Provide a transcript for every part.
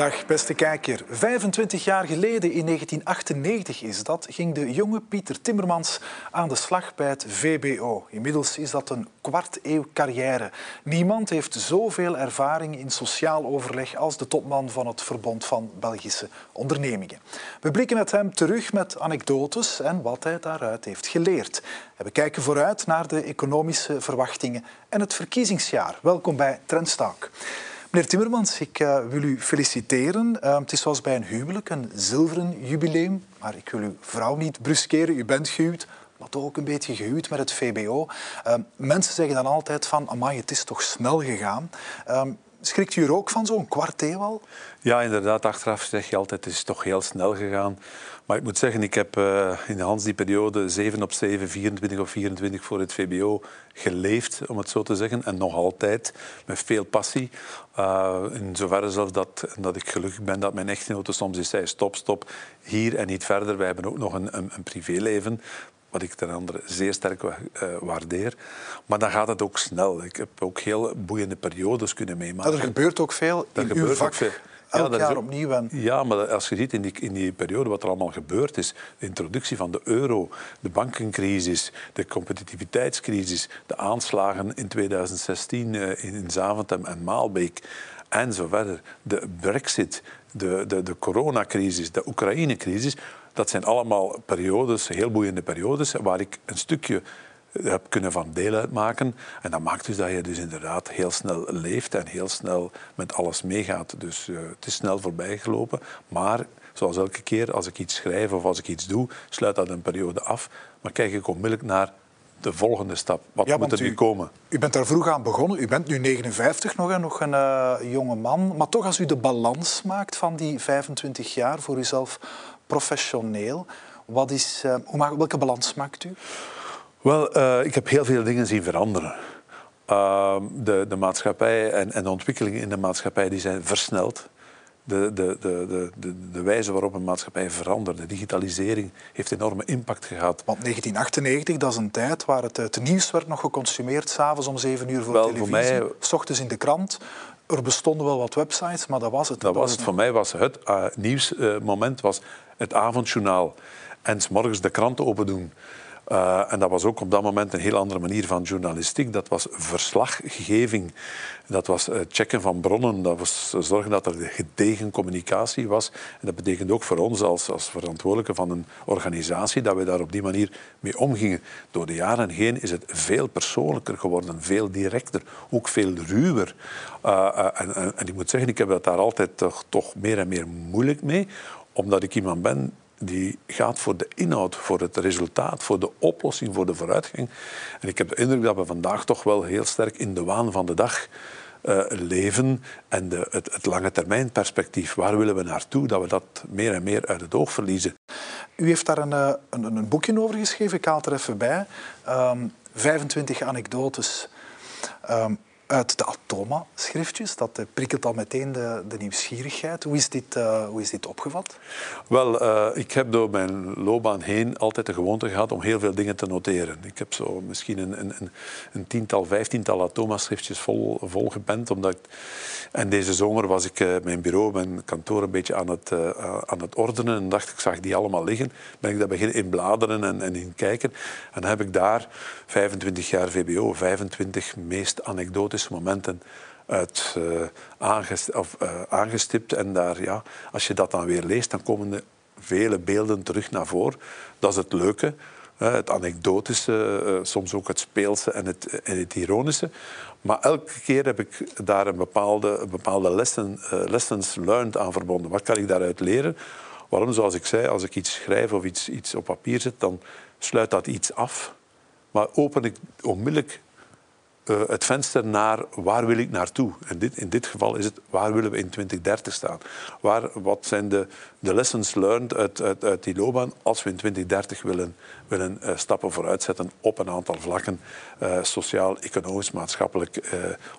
Dag beste kijker. 25 jaar geleden, in 1998 is dat, ging de jonge Pieter Timmermans aan de slag bij het VBO. Inmiddels is dat een kwart eeuw carrière. Niemand heeft zoveel ervaring in sociaal overleg als de topman van het Verbond van Belgische Ondernemingen. We blikken met hem terug met anekdotes en wat hij daaruit heeft geleerd. We kijken vooruit naar de economische verwachtingen en het verkiezingsjaar. Welkom bij Trendstalk. Meneer Timmermans, ik uh, wil u feliciteren. Uh, het is zoals bij een huwelijk, een zilveren jubileum. Maar ik wil uw vrouw niet bruskeren. U bent gehuwd, maar toch ook een beetje gehuwd met het VBO. Uh, mensen zeggen dan altijd van, amai, het is toch snel gegaan. Schrikt u er ook van, zo'n kwart eeuw al? Ja, inderdaad. Achteraf zeg je altijd, het is toch heel snel gegaan. Maar ik moet zeggen, ik heb uh, in de Hans die periode 7 op 7, 24 op 24 voor het VBO geleefd, om het zo te zeggen. En nog altijd, met veel passie. Uh, in zoverre zelfs dat, dat ik gelukkig ben dat mijn echtgenote soms eens zei, stop, stop, hier en niet verder. Wij hebben ook nog een, een privéleven wat ik ten andere zeer sterk uh, waardeer. Maar dan gaat het ook snel. Ik heb ook heel boeiende periodes kunnen meemaken. er gebeurt ook veel in er uw vak. Veel elk ja, jaar opnieuw. En... Ja, maar als je ziet in die, in die periode wat er allemaal gebeurd is, de introductie van de euro, de bankencrisis, de competitiviteitscrisis, de aanslagen in 2016 uh, in Zaventem en Maalbeek en zo verder, de brexit, de, de, de coronacrisis, de Oekraïne-crisis, dat zijn allemaal periodes, heel boeiende periodes, waar ik een stukje heb kunnen van deel uitmaken. En dat maakt dus dat je dus inderdaad heel snel leeft en heel snel met alles meegaat. Dus uh, het is snel voorbijgelopen. Maar zoals elke keer als ik iets schrijf of als ik iets doe, sluit dat een periode af. Maar kijk ik onmiddellijk naar de volgende stap. Wat ja, moet er nu komen? U bent daar vroeg aan begonnen. U bent nu 59 nog en nog een uh, jonge man. Maar toch, als u de balans maakt van die 25 jaar voor uzelf professioneel, wat is, uh, hoe, welke balans maakt u? Wel, uh, ik heb heel veel dingen zien veranderen. Uh, de, de maatschappij en, en de ontwikkelingen in de maatschappij die zijn versneld. De, de, de, de, de wijze waarop een maatschappij verandert, de digitalisering, heeft enorme impact gehad. Want 1998, dat is een tijd waar het, het nieuws werd nog geconsumeerd, s'avonds om 7 uur voor wel, televisie, voor mij, s ochtends in de krant. Er bestonden wel wat websites, maar dat was het. Dat, was het. Voor mij was het uh, nieuwsmoment was het avondjournaal. En morgens de krant open doen. Uh, en dat was ook op dat moment een heel andere manier van journalistiek. Dat was verslaggeving, dat was uh, checken van bronnen, dat was zorgen dat er gedegen communicatie was. En dat betekent ook voor ons als, als verantwoordelijke van een organisatie dat we daar op die manier mee omgingen. Door de jaren heen is het veel persoonlijker geworden, veel directer, ook veel ruwer. En, en, ik moet zeggen, ik heb het daar altijd toch, toch meer en meer moeilijk mee, omdat ik iemand ben die gaat voor de inhoud, voor het resultaat, voor de oplossing, voor de vooruitgang. En ik heb de indruk dat we vandaag toch wel heel sterk in de waan van de dag uh, leven en de, het, het lange termijn perspectief. Waar willen we naartoe? Dat we dat meer en meer uit het oog verliezen. U heeft daar een, eh, een, een boekje over geschreven, ik haal het er even bij. Um, ehm, 25 anekdotes. Um, uit de Atoma-schriftjes. Dat eh, prikkelt al meteen de, de nieuwsgierigheid. Hoe is dit, uh, hoe is dit opgevat? Wel, uh, ik heb door mijn loopbaan heen altijd de gewoonte gehad om heel veel dingen te noteren. Ik heb zo misschien een, een, een tiental, vijftiental Atoma-schriftjes vol, vol gepend. Omdat en deze zomer was ik mijn bureau, mijn kantoor een beetje aan het, aan het ordenen. En dacht ik, zag die allemaal liggen. Ben ik daar beginnen in bladeren en, en in kijken. En dan heb ik daar 25 jaar VBO, 25 meest anekdotes momenten uit, of, uh, aangestipt. En daar, ja, als je dat dan weer leest, dan komen er vele beelden terug naar voren. Dat is het leuke, het anekdotische, uh, soms ook het speelse en het, en het ironische. Maar elke keer heb ik daar een bepaalde, bepaalde lessen, lessons learned aan verbonden. Wat kan ik daaruit leren? Waarom, zoals ik zei, als ik iets schrijf of iets, iets op papier zet, dan sluit dat iets af. Maar open ik onmiddellijk uh, het venster naar waar wil ik naartoe. En dit, in dit geval is het waar willen we in 2030 staan. Waar, wat zijn de, de lessons learned uit, uit, die loopbaan als we in 2030 willen, willen uh, stappen vooruit zetten op een aantal vlakken, uh, sociaal, economisch, maatschappelijk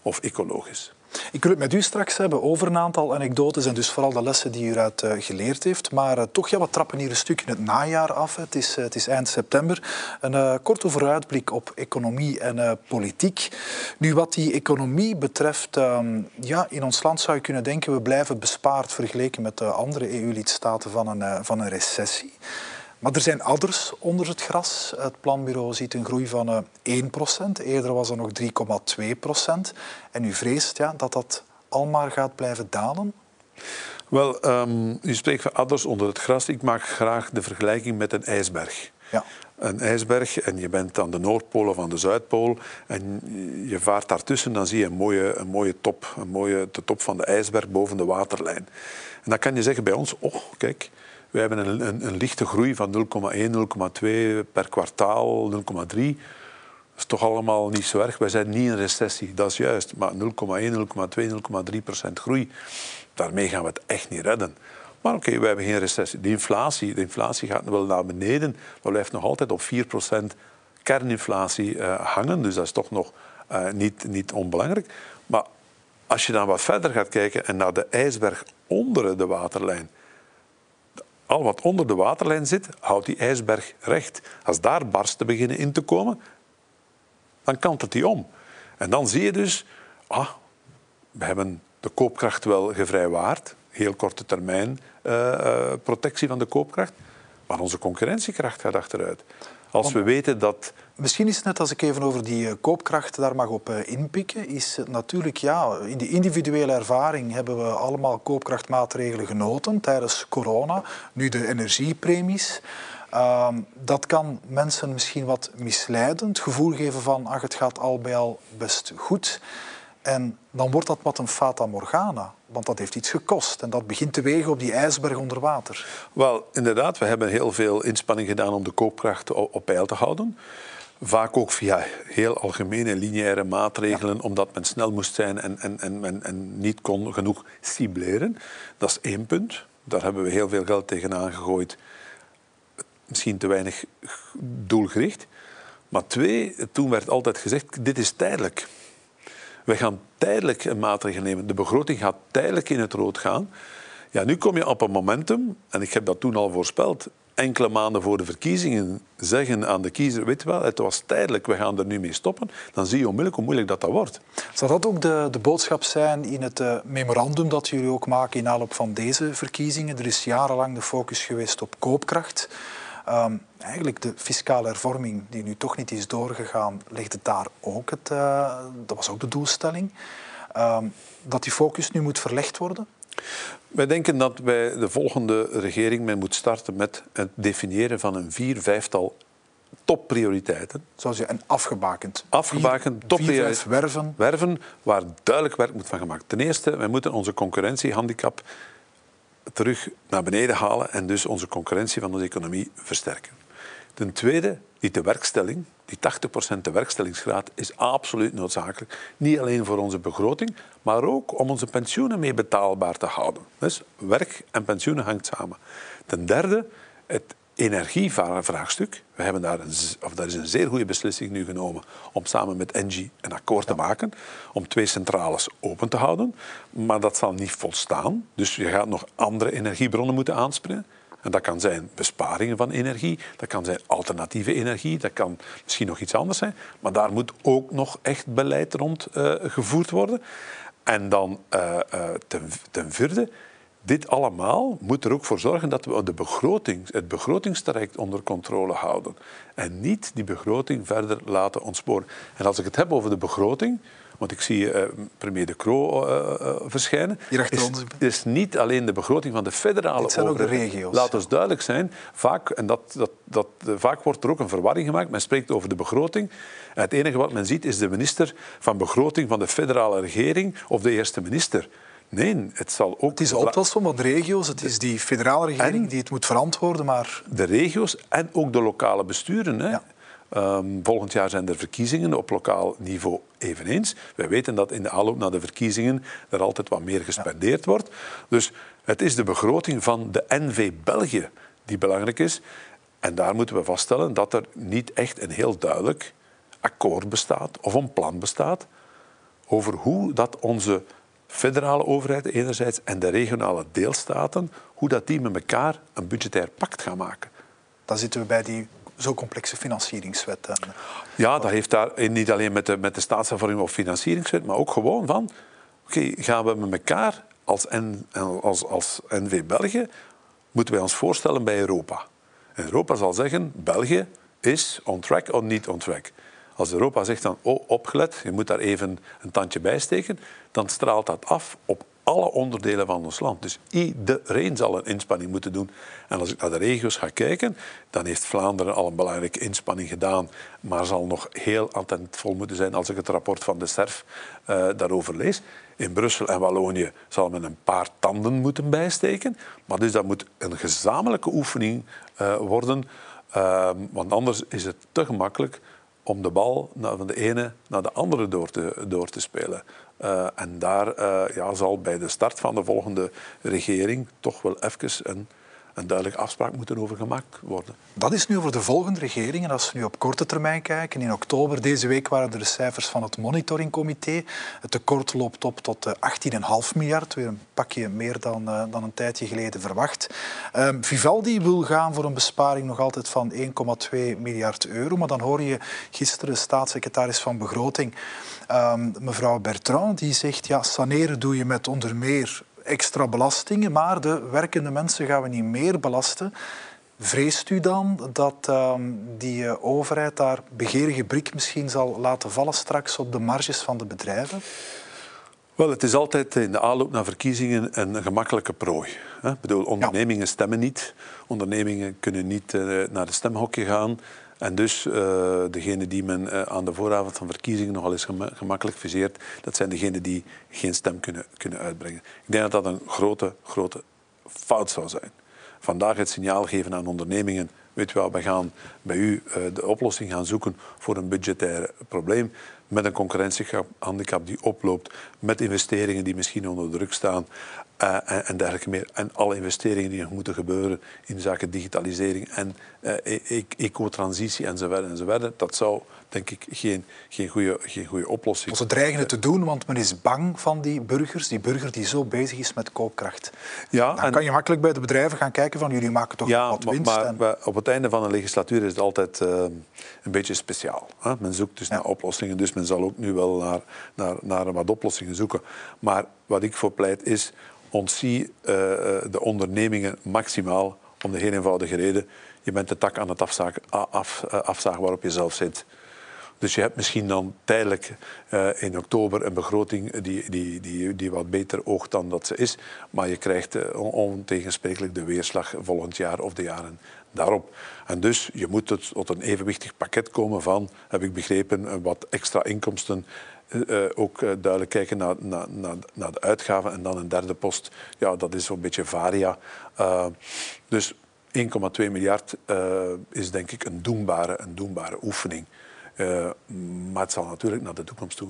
of ecologisch. Ik wil het met u straks hebben over een aantal anekdotes en dus vooral de lessen die u eruit uh, geleerd heeft. Maar uh, toch, ja, we trappen hier een stuk in het najaar af. Het is, uh, het is eind september. Een korte vooruitblik op economie en politiek. Nu, wat die economie betreft, ehm, ja, in ons land zou je kunnen denken we blijven bespaard vergeleken met de andere EU-lidstaten van van een recessie. Maar er zijn adders onder het gras. Het planbureau ziet een groei van 1%. Eh, Eerder was er nog 3,2%. En u vreest ja, dat dat al maar gaat blijven dalen? Wel, um, u spreekt van adders onder het gras. Ik maak graag de vergelijking met een ijsberg. Ja. Een ijsberg en je bent aan de Noordpool of aan de Zuidpool en je vaart daartussen, dan zie je een mooie, een mooie top, een mooie, de top van de ijsberg boven de waterlijn. En dan kan je zeggen bij ons, oh kijk, we hebben een, een, een lichte groei van 0,1, 0,2 per kwartaal, 0,3. Dat is toch allemaal niet zo erg. Wij zijn niet in recessie, dat is juist. Maar 0,1, 0,2, 0,3 procent groei, daarmee gaan we het echt niet redden. Maar oké, we hebben geen recessie. De inflatie, de inflatie gaat wel naar beneden, maar blijft nog altijd op 4 procent kerninflatie uh, hangen. Dus dat is toch nog uh, niet, niet onbelangrijk. Maar als je dan wat verder gaat kijken en naar de ijsberg onder de waterlijn, al wat onder de waterlijn zit, houdt die ijsberg recht. Als daar barsten beginnen in te komen, dan kantelt die om. En dan zie je dus, ah, we hebben de koopkracht wel gevrijwaard, heel korte termijn uh, uh, protectie van de koopkracht, maar onze concurrentiekracht gaat achteruit. Als we weten dat... Misschien is het net als ik even over die eh, koopkracht daar mag op eh, inpikken, is natuurlijk, ja, in de individuele ervaring hebben we allemaal koopkrachtmaatregelen genoten tijdens corona. Nu de energiepremies. Uh, dat kan mensen misschien wat misleiden, het gevoel geven van ach, het gaat al bij al best goed. En dan wordt dat wat een fata morgana, want dat heeft iets gekost. En dat begint te wegen op die ijsberg onder water. Wel, inderdaad, we hebben heel veel inspanning gedaan om de koopkracht op peil te houden. Vaak ook via heel algemene lineaire maatregelen, omdat men snel moest zijn en, en, en, en niet kon genoeg cibleren. Dat is één punt. Daar hebben we heel veel geld tegenaan gegooid. Misschien te weinig doelgericht. Maar twee, toen werd altijd gezegd, dit is tijdelijk. We gaan tijdelijk een maatregel nemen. De begroting gaat tijdelijk in het rood gaan. Ja, nu kom je op een momentum, en ik heb dat toen al voorspeld, enkele maanden voor de verkiezingen zeggen aan de kiezer, weet wel, het was tijdelijk, we gaan er nu mee stoppen, dan zie je onmiddellijk hoe moeilijk dat, dat wordt. Zal dat ook de, de boodschap zijn in het uh, memorandum dat jullie ook maken in aanloop van deze verkiezingen? Er is jarenlang de focus geweest op koopkracht. Um, eigenlijk de fiscale hervorming die nu toch niet is doorgegaan, ligt het daar ook het, uh, dat was ook de doelstelling, um, dat die focus nu moet verlegd worden? Wij denken dat bij de volgende regering men moet starten met het definiëren van een vier, vijftal topprioriteiten. Zoals je een afgebakend. Afgebakend, topprioriteiten. werven. Werven waar duidelijk werk moet van gemaakt. Ten eerste, wij moeten onze concurrentiehandicap terug naar beneden halen en dus onze concurrentie van onze economie versterken. Ten tweede, die tewerkstelling, die 80% tewerkstellingsgraad, is absoluut noodzakelijk. Niet alleen voor onze begroting, maar ook om onze pensioenen mee betaalbaar te houden. Dus werk en pensioenen hangt samen. Ten derde, het energievraagstuk. We hebben daar een, of daar is een zeer goede beslissing nu genomen om samen met Engie een akkoord te maken om twee centrales open te houden. Maar dat zal niet volstaan. Dus je gaat nog andere energiebronnen moeten aanspreken. En dat kan zijn besparingen van energie, dat kan zijn alternatieve energie, dat kan misschien nog iets anders zijn. Maar daar moet ook nog echt beleid rond uh, gevoerd worden. En dan uh, uh, ten, ten vierde, dit allemaal moet er ook voor zorgen dat we de begroting, het begrotingstraject onder controle houden. En niet die begroting verder laten ontsporen. En als ik het heb over de begroting, want ik zie uh, premier De Croo uh, uh, verschijnen. Is, is niet alleen de begroting van de federale Dit zijn ook de regio's. Laat ons duidelijk zijn, vaak, en dat, dat, dat, vaak wordt er ook een verwarring gemaakt. Men spreekt over de begroting. En het enige wat men ziet is de minister van begroting van de federale regering of de eerste minister. Nee, het zal ook... Het is optelsom van de regio's, het is die federale regering die het moet verantwoorden, maar... De regio's en ook de lokale besturen. Hè. Ja. Um, volgend jaar zijn er verkiezingen op lokaal niveau eveneens. Wij weten dat in de aanloop naar de verkiezingen er altijd wat meer gespendeerd wordt. Dus het is de begroting van de NV België die belangrijk is. En daar moeten we vaststellen dat er niet echt een heel duidelijk akkoord bestaat of een plan bestaat over hoe dat onze federale overheid enerzijds en de regionale deelstaten, hoe dat die met elkaar een budgetair pact gaan maken. Dan zitten we bij die zo complexe financieringswet. Ja, dat heeft daar niet alleen met de, met de staatshervorming of financieringswet, maar ook gewoon van, oké, gaan we met elkaar als, N, als, als NV België, moeten wij ons voorstellen bij Europa. En Europa zal zeggen, België is on track of niet on track. Als Europa zegt dan, oh, opgelet, je moet daar even een tandje bij steken, dan straalt dat af op alle onderdelen van ons land. Dus iedereen zal een inspanning moeten doen. En als ik naar de regio's ga kijken, dan heeft Vlaanderen al een belangrijke inspanning gedaan, maar zal nog heel attentvol moeten zijn als ik het rapport van de SERF uh, daarover lees. In Brussel en Wallonië zal men een paar tanden moeten bijsteken, maar dus dat moet een gezamenlijke oefening uh, worden, uh, want anders is het te gemakkelijk om de bal van de ene naar de andere door te, door te spelen. Uh, en daar uh, ja, zal bij de start van de volgende regering toch wel even een een duidelijke afspraak moeten over gemaakt worden. Dat is nu over de volgende regering. En als we nu op korte termijn kijken, in oktober deze week waren er de cijfers van het monitoringcomité. Het tekort loopt op tot 18,5 eh, miljard, weer een pakje meer dan, uh, dan een tijdje geleden verwacht. Um, Vivaldi wil gaan voor een besparing nog altijd van 1,2 miljard euro. Maar dan hoor je gisteren de staatssecretaris van Begroting, um, mevrouw Bertrand, die zegt ja, saneren doe je met onder meer extra belastingen, maar de werkende mensen gaan we niet meer belasten. Vreest u dan dat uh, die uh, overheid daar begeerige brik misschien zal laten vallen straks op de marges van de bedrijven? Wel, het is altijd in de aanloop naar verkiezingen een gemakkelijke prooi. Ik bedoel, ondernemingen stemmen niet. Ondernemingen kunnen niet uh, naar de stemhokje gaan. En dus uh, degene die men uh, aan de vooravond van verkiezingen nogal eens gemakkelijk viseert, dat zijn degenen die geen stem kunnen, kunnen uitbrengen. Ik denk dat dat een grote, grote fout zou zijn. Vandaag het signaal geven aan ondernemingen, weet je wel, we gaan bij u uh, de oplossing gaan zoeken voor een budgetair probleem met een concurrentiehandicap die oploopt, met investeringen die misschien onder druk staan. Uh, en, en, dergelijke meer. En alle investeringen die nog moeten gebeuren in zaken digitalisering en uh, ecotransitie enzovoort, enzovoort. Dat zou, denk ik, geen, geen, goede, geen goede oplossing zijn. Ze dreigen het te doen, want men is bang van die burgers. Die burger die zo bezig is met koopkracht. Ja, Dan en, kan je makkelijk bij de bedrijven gaan kijken van jullie maken toch ja, wat winst. Maar, maar op het einde van een legislatuur is het altijd uh, een beetje speciaal. Hè? Men zoekt dus ja. naar oplossingen, dus men zal ook nu wel naar, naar, naar wat oplossingen zoeken. Maar wat ik voor pleit is ontzie uh, de ondernemingen maximaal om de heel eenvoudige reden. Je bent de tak aan het afzagen, af, afzagen waarop je zelf zit. Dus je hebt misschien dan tijdelijk in oktober een begroting die, die, die, die wat beter oogt dan dat ze is. Maar je krijgt ontegensprekelijk de weerslag volgend jaar of de jaren daarop. En dus je moet tot een evenwichtig pakket komen van, heb ik begrepen, wat extra inkomsten uh, ook uh, duidelijk kijken naar, naar, naar, naar, de uitgaven. En dan een derde post, ja, dat is zo'n beetje varia. Uh, dus 1,2 miljard is denk ik een doenbare, een doenbare oefening. maar het zal natuurlijk naar de toekomst toe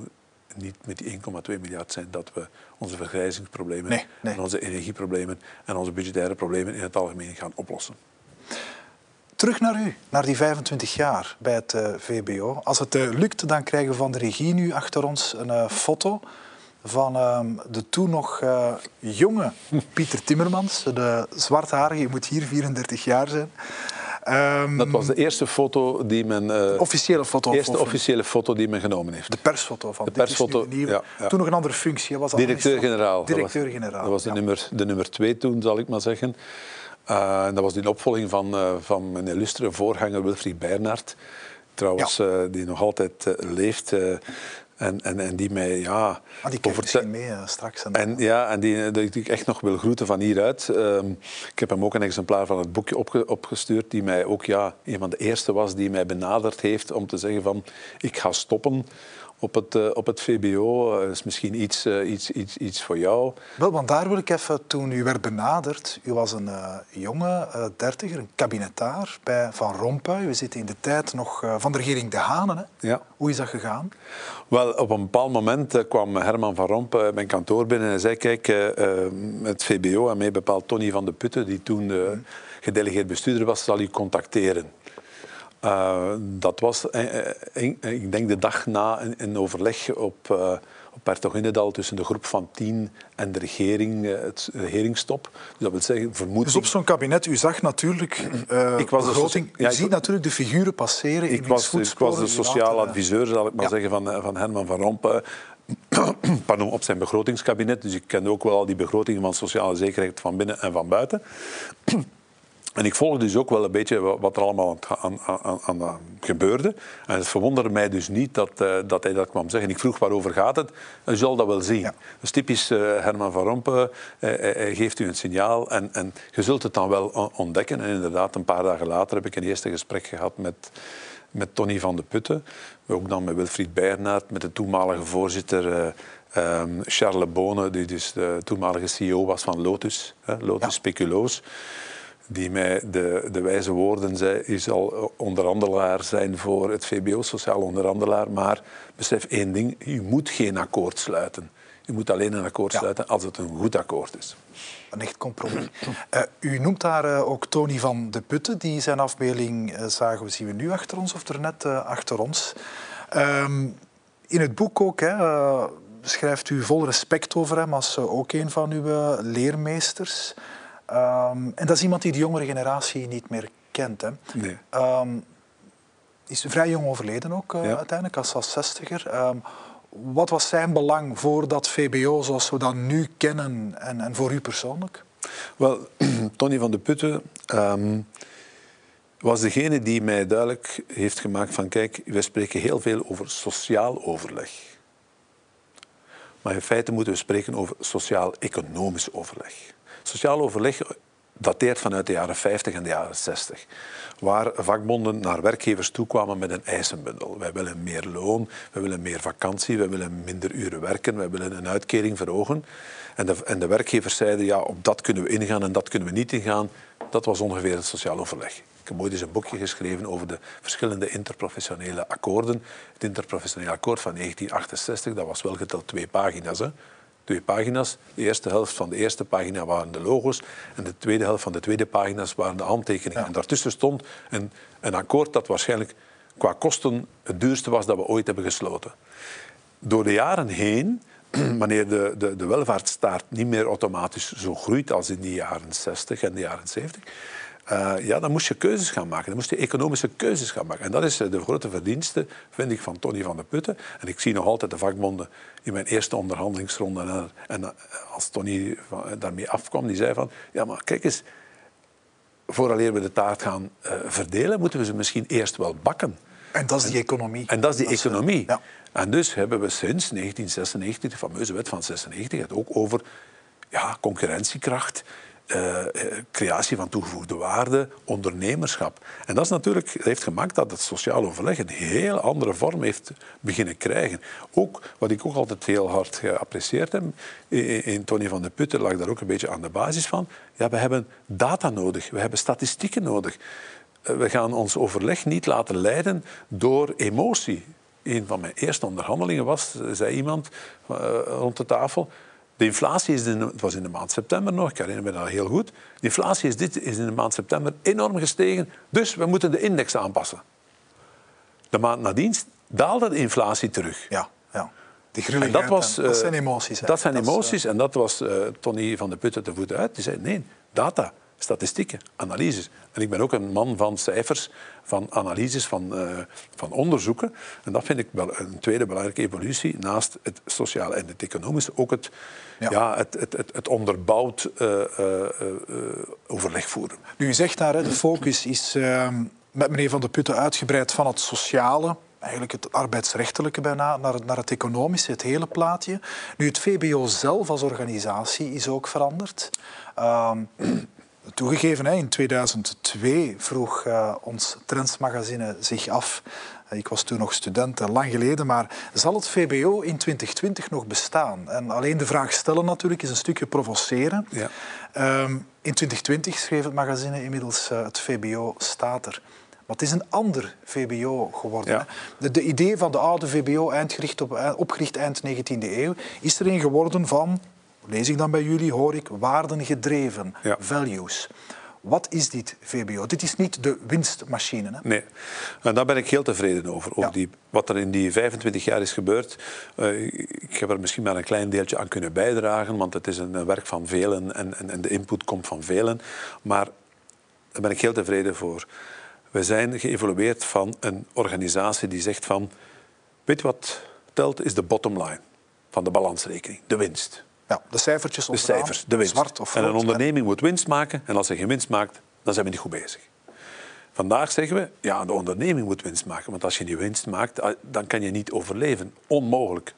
niet met die 1,2 miljard zijn dat we onze vergrijzingsproblemen, nee, nee. en onze energieproblemen en onze budgettaire problemen in het algemeen gaan oplossen. Terug naar u, naar die 25 jaar bij het uh, VBO. Als het uh, lukt, dan krijgen we van de regie nu achter ons een uh, foto van ehm, de toen nog jonge Pieter Timmermans, de zwartharige, je moet hier 34 jaar zijn. Um, dat was de eerste foto die men. Uh, officiële foto. De eerste officiële foto die men genomen heeft. De persfoto van. De persfoto. Ja, ja. Toen nog een andere functie. Directeur-generaal. Directeur-generaal. Dat was, dat was de, nummer, de nummer twee toen, zal ik maar zeggen. Uh, dat was in opvolging van, uh, van mijn illustre voorganger Wilfried Bernhard. Trouwens, ja. uh, die nog altijd leeft. En, en, en, die mij, ja... Ah, die misschien mee straks. En, en, ja, en die, die ik echt nog wil groeten van hieruit. Ehm, ik heb hem ook een exemplaar van het boekje opge, opgestuurd, die mij ook ja, een van de eerste was die mij benaderd heeft om te zeggen van, ik ga stoppen op het, uh, op het VBO. Dat is misschien iets, uh, iets, iets, iets voor jou. Wel, want daar wil ik even, toen u werd benaderd, u was een uh, jonge dertiger, een kabinetaar bij Van Rompuy. We zitten in de tijd nog van de regering De Hanen. Hè? Ja. Hoe is dat gegaan? Wel, op een bepaald moment kwam Herman Van Rompuy mijn kantoor binnen en zei, kijk, het VBO en mij bepaalt Tony van de Putten, die toen mm. gedelegeerd bestuurder was, zal u contacteren. Uh, dat was, uh, ik denk, de dag na een, een overleg op, uh, op tussen de groep van tien en de regering, eh, het regeringstop. Dus dat wil zeggen, vermoed Dus op zo'n kabinet, u zag natuurlijk uh, ik was begroting, u ziet natuurlijk de figuren passeren ik in was, Ik was de sociaal adviseur, zal ik maar zeggen, van, van Herman van Rompuy. Pardon, op zijn begrotingskabinet. Dus ik kende ook wel al die begrotingen van sociale zekerheid van binnen en van buiten. En ik volgde dus ook wel een beetje wat er allemaal aan, aan, aan, aan gebeurde. En het verwonderde mij dus niet dat, uh, dat hij dat kwam zeggen. Ik vroeg waarover gaat het. En zal dat wel zien. Ja. Dus typisch uh, Herman van Rompuy. Uh, geeft u een signaal en, en je zult het dan wel ontdekken. En inderdaad, een paar dagen later heb ik een eerste gesprek gehad met, met Tony van de Putten. Ook dan met Wilfried Bernhard, met de toenmalige voorzitter... Um, Charles Bone, die dus de toenmalige CEO was van Lotus, Lotus ja. Speculoos die mij de, de wijze woorden zei, u zal onderhandelaar zijn voor het VBO, sociaal onderhandelaar, maar besef één ding, u moet geen akkoord sluiten. U moet alleen een akkoord sluiten als het een goed akkoord is. Een echt compromis. Uh, u noemt daar uh, ook Tony van de Putten, die zijn afbeelding uh, zagen we, zien we nu achter ons of er net achter ons. Ehm, in het boek ook hè, schrijft u vol respect over hem als ook een van uw leermeesters. Um, en dat is iemand die de jongere generatie niet meer kent. Hè. Nee. Um, is vrij jong overleden ook uh, ja. uiteindelijk, als, als zestiger. Um, wat was zijn belang voor dat VBO zoals we dat nu kennen en, en voor u persoonlijk? Wel, Tony van de Putten was degene die mij duidelijk heeft gemaakt van kijk, we spreken heel veel over sociaal overleg. Maar in feite moeten we spreken over sociaal-economisch overleg. Sociaal overleg dateert vanuit de jaren 50 en de jaren 60. Waar vakbonden naar werkgevers toe kwamen met een eisenbundel. Wij willen meer loon, wij willen meer vakantie, wij willen minder uren werken, wij willen een uitkering verhogen. En de, en de werkgevers zeiden, ja, op dat kunnen we ingaan en dat kunnen we niet ingaan. Dat was ongeveer het sociaal overleg. Ik heb ooit eens een boekje geschreven over de verschillende interprofessionele akkoorden. Het interprofessionele akkoord van 1968, dat was wel geteld twee pagina's. Hè twee pagina's. De eerste helft van de eerste pagina waren de logo's en de tweede helft van de tweede pagina's waren de handtekeningen. En daartussen stond een, een akkoord dat waarschijnlijk qua kosten het duurste was dat we ooit hebben gesloten. Door de jaren heen, wanneer de, de, de welvaartsstaat niet meer automatisch zo groeit als in de jaren 60 en de jaren 70, uh, ja, dan moest je keuzes gaan maken. Dan moest je economische keuzes gaan maken. En dat is eh, de grote verdienste, vind ik, van Tony van de Putten. En ik zie nog altijd de vakbonden in mijn eerste onderhandelingsronde. En, en eh, als Tony daarmee afkwam, die zei van... Ja, maar kijk eens, vooraleer we de taart gaan uh, verdelen, moeten we ze misschien eerst wel bakken. En dat is die economie. En dat is die economie. Ja. En dus hebben we sinds 1996, de fameuze wet van 96, het ook over ja, concurrentiekracht, uh, creatie van toegevoegde waarde, ondernemerschap. En dat, is natuurlijk, heeft gemaakt dat het sociaal overleg een heel andere vorm heeft beginnen krijgen. Ook, wat ik ook altijd heel hard geapprecieerd heb, in Tony van de Putten lag daar ook een beetje aan de basis van. Ja, we hebben data nodig, we hebben statistieken nodig. Eh, we gaan ons overleg niet laten leiden door emotie. Een van mijn eerste onderhandelingen was, zei iemand rond de tafel, de inflatie is, in, het was in de maand september nog, ik herinner me dat heel goed. De inflatie is, dit, is in de maand september enorm gestegen, dus we moeten de index aanpassen. De maand nadien daalde de inflatie terug. Ja, ja. Die dat, was, dat zijn emoties. Dat zijn emoties en dat was uh, Tony van de Putten te voeten uit. Die zei, nee, data, statistieken, analyses. En ik ben ook een man van cijfers, van analyses, van, uh, van onderzoeken. En dat vind ik wel een tweede belangrijke evolutie. Naast het sociale en het economische ook het, ja. ja het, het, het, het, onderbouwd uh, uh, overleg voeren. Nu, u zegt daar, de focus is ehm, met meneer Van der Putten uitgebreid van het sociale eigenlijk het arbeidsrechtelijke bijna, naar het, naar het economische, het hele plaatje. Nu, het VBO zelf als organisatie is ook veranderd. Um, toegegeven, in 2002 vroeg uh, ons Trendsmagazine zich af. Eh, ik was toen nog student, eh, lang geleden, maar zal het VBO in 2020 nog bestaan? En alleen de vraag stellen natuurlijk is een stukje provoceren. Ja. Um, in 2020 schreef het magazine inmiddels het VBO staat er. Maar het is een ander VBO geworden. Ja. De, de, idee van de oude VBO, eindgericht op, opgericht eind 19e eeuw, is er een geworden van lees ik dan bij jullie, hoor ik waardengedreven, values. Wat is dit VBO? Dit is niet de winstmachine. Hè? Nee, en daar ben ik heel tevreden over. over Ja. die, wat er in die 25 jaar is gebeurd. Eh, ik heb er misschien maar een klein deeltje aan kunnen bijdragen, want het is een, werk van velen en, en, en de input komt van velen. Maar daar ben ik heel tevreden voor. We zijn geëvolueerd van een organisatie die zegt van... Weet wat telt, is de bottom line van de balansrekening, de winst. Ja, de cijfertjes De onderaan, cijfers, de winst. Zwart of en een onderneming moet winst maken. En als ze geen winst maakt, dan zijn we niet goed bezig. Vandaag zeggen we, ja, de onderneming moet winst maken. Want als je niet winst maakt, ah, dan kan je niet overleven. Onmogelijk.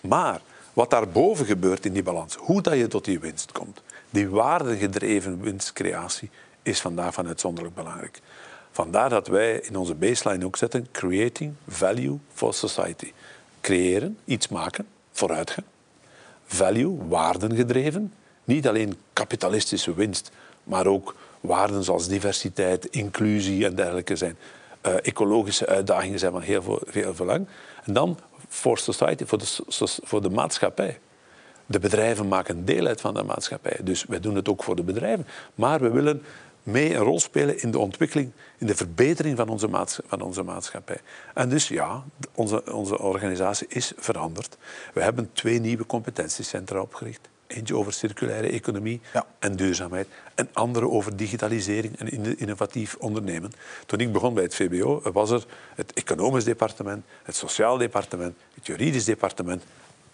Maar wat daarboven gebeurt in die balans, hoe dat je tot die winst komt, die waardegedreven winstcreatie, is vandaag van uitzonderlijk belangrijk. Vandaar dat wij in onze baseline ook zetten, creating value for society. Creëren, iets maken, vooruitgang value, waarden gedreven. Niet alleen kapitalistische winst, maar ook waarden zoals diversiteit, inclusie en dergelijke zijn. Eh, ecologische uitdagingen zijn van heel veel, belang. En dan voor society, voor de, voor de maatschappij. De bedrijven maken deel uit van de maatschappij. Dus wij doen het ook voor de bedrijven. Maar we willen mee een rol spelen in de ontwikkeling, in de verbetering van onze, maats- van onze maatschappij. En dus ja, onze, onze organisatie is veranderd. We hebben twee nieuwe competentiecentra opgericht. Eentje over circulaire economie Ja. en duurzaamheid. En andere over digitalisering en in- innovatief ondernemen. Toen ik begon bij het VBO was er het economisch departement, het sociaal departement, het juridisch departement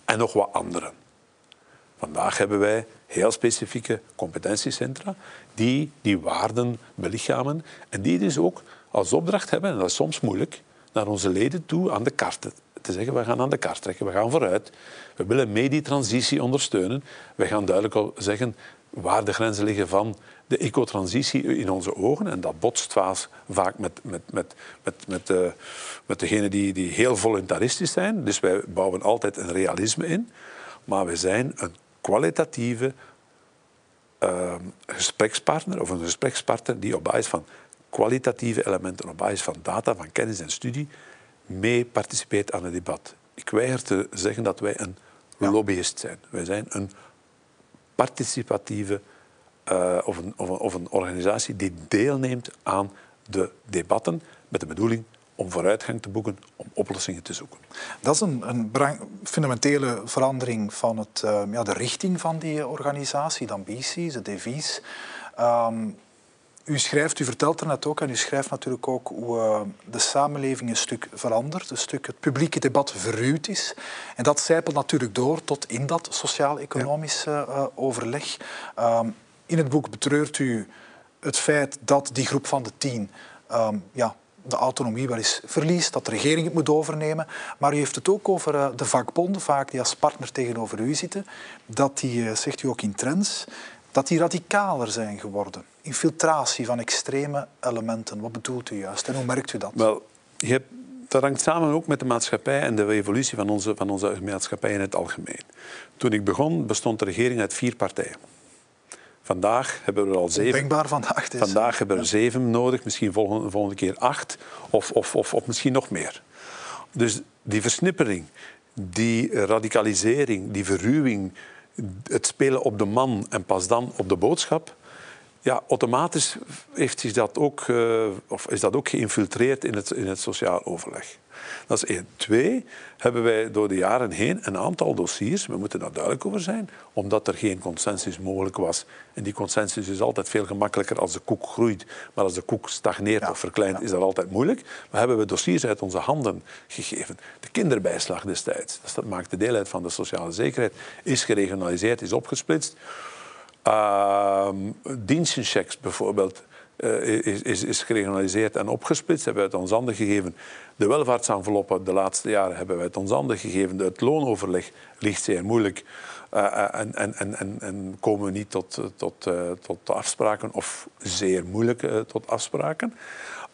en nog wat anderen. Vandaag hebben wij heel specifieke competentiecentra die die waarden belichamen en die dus ook als opdracht hebben, en dat is soms moeilijk, naar onze leden toe aan de kaart te- zeggen, we gaan aan de kaart trekken, we gaan vooruit. We willen mee die transitie ondersteunen. We gaan duidelijk zeggen waar de grenzen liggen van de ecotransitie in onze ogen. En dat botst vaak met, met, met, met, met, eh, met degenen die, die heel voluntaristisch zijn. Dus wij bouwen altijd een realisme in. Maar we zijn een kwalitatieve eh, gesprekspartner of een gesprekspartner die op basis van kwalitatieve elementen, op basis van data, van kennis en studie, mee participeert aan het debat. Ik weiger te zeggen dat wij een lobbyist zijn. Wij zijn een participatieve eh, of, een, of, een, of een organisatie die deelneemt aan de debatten met de bedoeling om vooruitgang te boeken, om oplossingen te zoeken. Dat is een, een fundamentele verandering van het, eh, ja, de richting van die organisatie, de ambities, de devies. Ehm, u schrijft, u vertelt er net ook, en u schrijft natuurlijk ook hoe eh, de samenleving een stuk verandert, een stuk het publieke debat verruwd is. En dat zijpelt natuurlijk door tot in dat sociaal-economisch eh, overleg. Ehm, in het boek betreurt u het feit dat die groep van de tien ehm, ja, de autonomie wel eens verliest, dat de regering het moet overnemen. Maar u heeft het ook over eh, de vakbonden, vaak die als partner tegenover u zitten, dat die, eh, zegt u ook in trends, dat die radicaler zijn geworden. Infiltratie van extreme elementen. Wat bedoelt u juist en hoe merkt u dat? Wel, je hebt, dat hangt samen ook met de maatschappij en de evolutie van onze, van onze maatschappij in het algemeen. Toen ik begon, bestond de regering uit vier partijen. Vandaag hebben we er al zeven. Ondenkbaar vandaag. dus. Vandaag hebben we er zeven nodig, misschien volgende, volgende keer acht of, of, of, of misschien nog meer. Dus die versnippering, die radicalisering, die verruwing, het spelen op de man en pas dan op de boodschap, ja, automatisch heeft zich dat ook, eh, of is dat ook geïnfiltreerd in het, in het sociaal overleg. Dat is één. Twee, hebben wij door de jaren heen een aantal dossiers, we moeten daar duidelijk over zijn, omdat er geen consensus mogelijk was. En die consensus is altijd veel gemakkelijker als de koek groeit. Maar als de koek stagneert Ja, of verkleint, is dat altijd moeilijk. Maar hebben we dossiers uit onze handen gegeven. De kinderbijslag destijds, dat maakte deel uit van de sociale zekerheid, is geregionaliseerd, is opgesplitst. Uh, bijvoorbeeld uh, is, is, is geregionaliseerd en opgesplitst. Hebben we uit ons handen gegeven. De welvaartsenveloppen de laatste jaren hebben we uit ons handen gegeven. Het loonoverleg ligt zeer moeilijk. Uh, en, en, en, en, komen we niet tot, tot, tot afspraken of zeer moeilijk tot afspraken.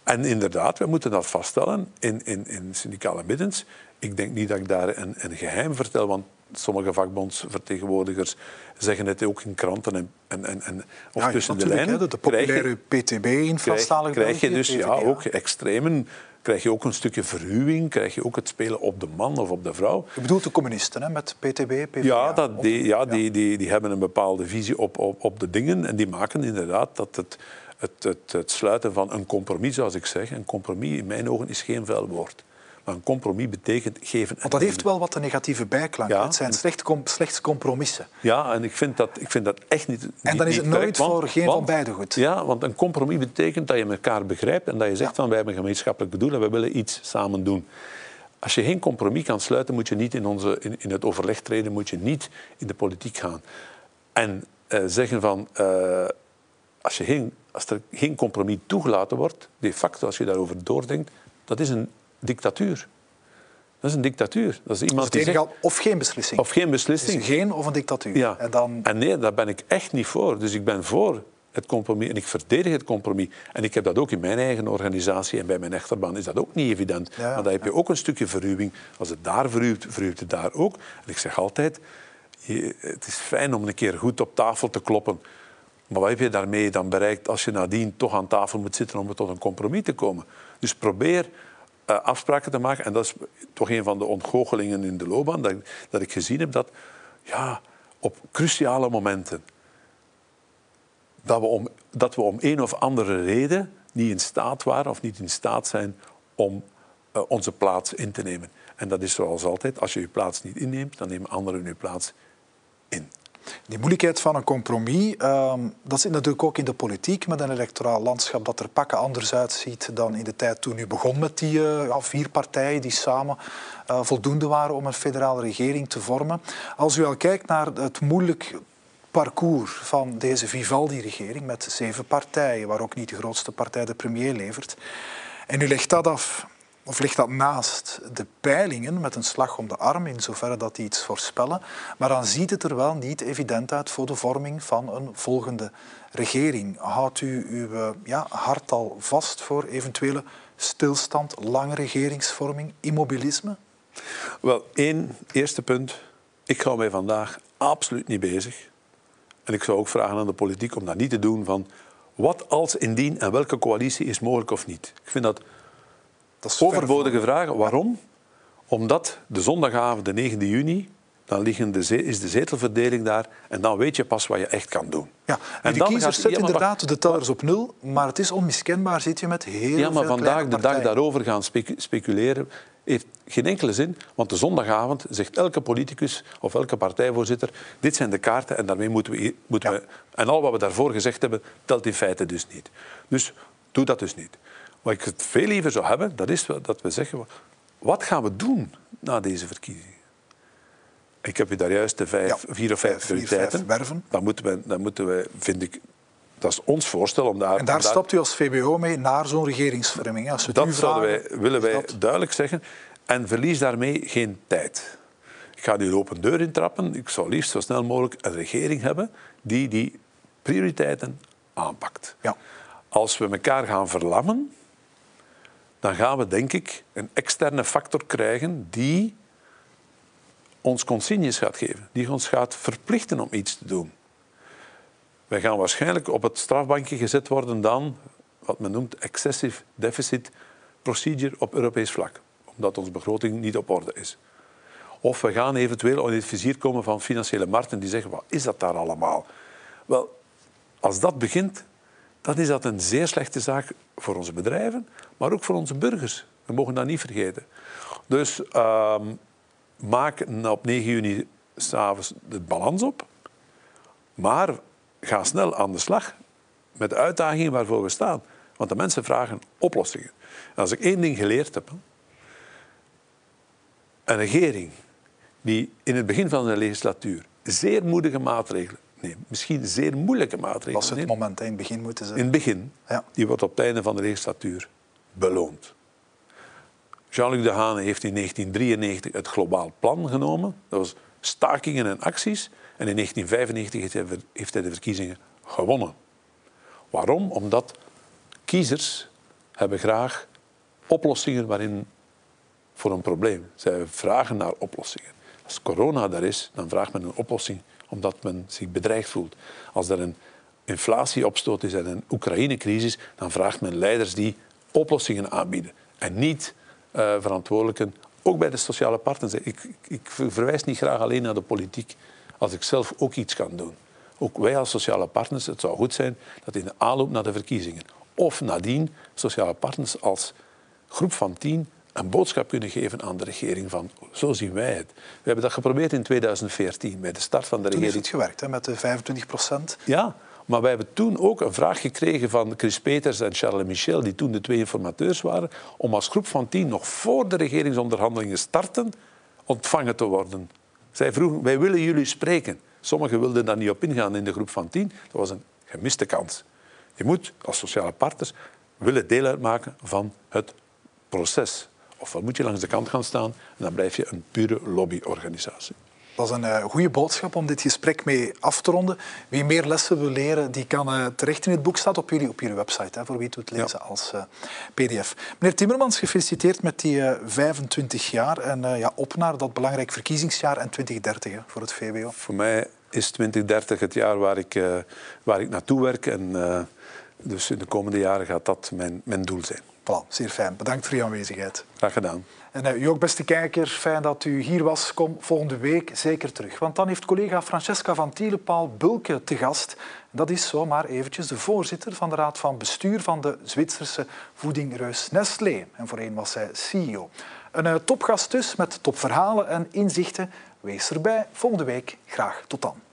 En inderdaad, we moeten dat vaststellen in, in, in syndicale middens. Ik denk niet dat ik daar een, een geheim vertel, want sommige vakbondsvertegenwoordigers zeggen het ook in kranten en, en, en, en of ja, tussen de lijnen. Hè, de populaire PTB in België. krijg je dus ja, ook extremen krijg je ook een stukje verhuwing, krijg je ook het spelen op de man of op de vrouw. Je bedoelt de communisten hè, met PTB, PvdA? Ja, dat, die, ja, Die, die, die hebben een bepaalde visie op, op, op de dingen en die maken inderdaad dat het, het, het, het sluiten van een compromis, zoals ik zeg, een compromis in mijn ogen is geen vuil woord. Maar een compromis betekent geven. Want dat heeft wel wat een negatieve bijklank. Ja. Het zijn slecht, slechts compromissen. Ja, en ik vind dat, ik vind dat echt niet. En dan is het nooit voor geen van beide goed. Ja, want een compromis betekent dat je elkaar begrijpt en dat je zegt van wij hebben een gemeenschappelijk doel en we willen iets samen doen. Als je geen compromis kan sluiten, moet je niet in, onze, in, in het overleg treden, moet je niet in de politiek gaan. En uh, zeggen van uh, als, je geen, als er geen compromis toegelaten wordt, de facto, als je daarover doordenkt, dat is een dictatuur. Dat is een dictatuur. Dat is iemand dus die zegt, of geen beslissing. Of geen beslissing. Dus geen of een dictatuur. Ja. En, dan... en nee, daar ben ik echt niet voor. Dus ik ben voor het compromis en ik verdedig het compromis. En ik heb dat ook in mijn eigen organisatie en bij mijn echterbaan is dat ook niet evident. Ja, maar dan heb je ook een stukje verruwing. Als het daar verruwt, verruwt het daar ook. En ik zeg altijd, je, het is fijn om een keer goed op tafel te kloppen. Maar wat heb je daarmee dan bereikt als je nadien toch aan tafel moet zitten om tot een compromis te komen? Dus probeer afspraken te maken. En dat is toch een van de ontgoochelingen in de loopbaan, dat, dat ik gezien heb dat ja, op cruciale momenten, dat we, om, dat we om een of andere reden niet in staat waren of niet in staat zijn om uh, onze plaats in te nemen. En dat is zoals altijd, als je je plaats niet inneemt, dan nemen anderen je plaats in. Die moeilijkheid van een compromis, uh, dat zit natuurlijk ook in de politiek met een electoraal landschap dat er pakken anders uitziet dan in de tijd toen u begon met die ja, vier partijen die samen uh, voldoende waren om een federale regering te vormen. Als u al kijkt naar het moeilijk parcours van deze Vivaldi-regering met zeven partijen, waar ook niet de grootste partij de premier levert, en u legt dat af of ligt dat naast de peilingen met een slag om de arm, in zoverre dat die iets voorspellen. Maar dan ziet het er wel niet evident uit voor de vorming van een volgende regering. Houdt u uw ja, hart al vast voor eventuele stilstand, lange regeringsvorming, immobilisme? Wel, één eerste punt. Ik hou mij vandaag absoluut niet bezig. En ik zou ook vragen aan de politiek om dat niet te doen van wat als indien en welke coalitie is mogelijk of niet. Ik vind dat dat overbodige vragen. Waarom? Omdat de zondagavond, de 9 juni, dan liggen de is de zetelverdeling daar en dan weet je pas wat je echt kan doen. Ja, en de kiezers zetten inderdaad de tellers op nul, maar het is onmiskenbaar, zit je met heel Ja, maar vandaag de dag daarover gaan speculeren heeft geen enkele zin, want de zondagavond zegt elke politicus of elke partijvoorzitter dit zijn de kaarten en daarmee moeten we... Moeten we en al wat we daarvoor gezegd hebben, telt in feite dus niet. Dus doe dat dus niet. Wat ik het veel liever zou hebben, dat is dat we zeggen, wat gaan we doen na deze verkiezingen? Ik heb je daar juist de vijf, vier of vijf prioriteiten. werven. Dan moeten, we, dan moeten we, vind ik, dat is ons voorstel om daar... En daar, stapt u als VBO mee naar zo'n regeringsvorming? Als dat zouden wij, willen wij duidelijk zeggen. En verlies daarmee geen tijd. Ik ga nu de open deur intrappen. Ik zou liefst zo snel mogelijk een regering hebben die die prioriteiten aanpakt. Ja. Als we elkaar gaan verlammen, dan gaan we denk ik een externe factor krijgen die ons consignes gaat geven, die ons gaat verplichten om iets te doen. Wij gaan waarschijnlijk op het strafbankje gezet worden dan wat men noemt excessive deficit procedure op Europees vlak, omdat onze begroting niet op orde is. Of we gaan eventueel in het vizier komen van financiële markten die zeggen, wat is dat daar allemaal? Wel, als dat begint, dan is dat een zeer slechte zaak voor onze bedrijven, maar ook voor onze burgers. We mogen dat niet vergeten. Dus uh, maak op 9 juni s'avonds de balans op, maar ga snel aan de slag met de uitdagingen waarvoor we staan. Want de mensen vragen oplossingen. En als ik één ding geleerd heb, een regering die in het begin van de legislatuur zeer moedige maatregelen nee, misschien zeer moeilijke maatregelen. Was het moment in het begin moeten ze. In het begin. Ja. Die wordt op het einde van de legislatuur beloond. Jean-Luc Dehaene heeft in 1993 het globaal plan genomen. Dat was stakingen en acties. En in 1995 heeft hij de verkiezingen gewonnen. Waarom? Omdat kiezers hebben graag oplossingen waarin voor een probleem. Zij vragen naar oplossingen. Als corona daar is, dan vraagt men een oplossing omdat men zich bedreigd voelt. Als er een inflatieopstoot is en een Oekraïne-crisis, dan vraagt men leiders die oplossingen aanbieden. en niet uh, verantwoordelijken, ook bij de sociale partners. Ik, ik, verwijs niet graag alleen naar de politiek, als ik zelf ook iets kan doen. Ook wij als sociale partners, het zou goed zijn dat in de aanloop naar de verkiezingen of nadien sociale partners als groep van tien een boodschap kunnen geven aan de regering van zo zien wij het. We hebben dat geprobeerd in 2014 bij de start van de toen regering. Toen is het gewerkt hè, met de 25 procent. Ja, maar wij hebben toen ook een vraag gekregen van Chris Peters en Charles Michel, die toen de twee informateurs waren, om als groep van tien nog voor de regeringsonderhandelingen starten ontvangen te worden. Zij vroegen, wij willen jullie spreken. Sommigen wilden daar niet op ingaan in de groep van tien. Dat was een gemiste kans. Je moet als sociale partners willen deel uitmaken van het proces. Ofwel moet je langs de kant gaan staan en dan blijf je een pure lobbyorganisatie. Dat is een uh, goede boodschap om dit gesprek mee af te ronden. Wie meer lessen wil leren, die kan uh, terecht in het boek. staat op jullie, op jullie website, hè, voor wie het doet lezen als uh, pdf. Meneer Timmermans, gefeliciteerd met die 25 jaar. En ja, op naar dat belangrijk verkiezingsjaar en 2030 hè, voor het VWO. Voor mij is 2030 het jaar waar ik, waar ik naartoe werk. En, dus in de komende jaren gaat dat mijn, mijn doel zijn. Voilà, zeer fijn. Bedankt voor uw aanwezigheid. Graag gedaan. En uh, u ook, beste kijker, fijn dat u hier was. Kom volgende week zeker terug. Want dan heeft collega Francesca van Tielepaal Bulke te gast. Dat is zomaar eventjes de voorzitter van de raad van bestuur van de Zwitserse voedingreus Nestlé. En voorheen was zij CEO. Een uh, topgast dus met topverhalen en inzichten. Wees erbij volgende week. Graag tot dan.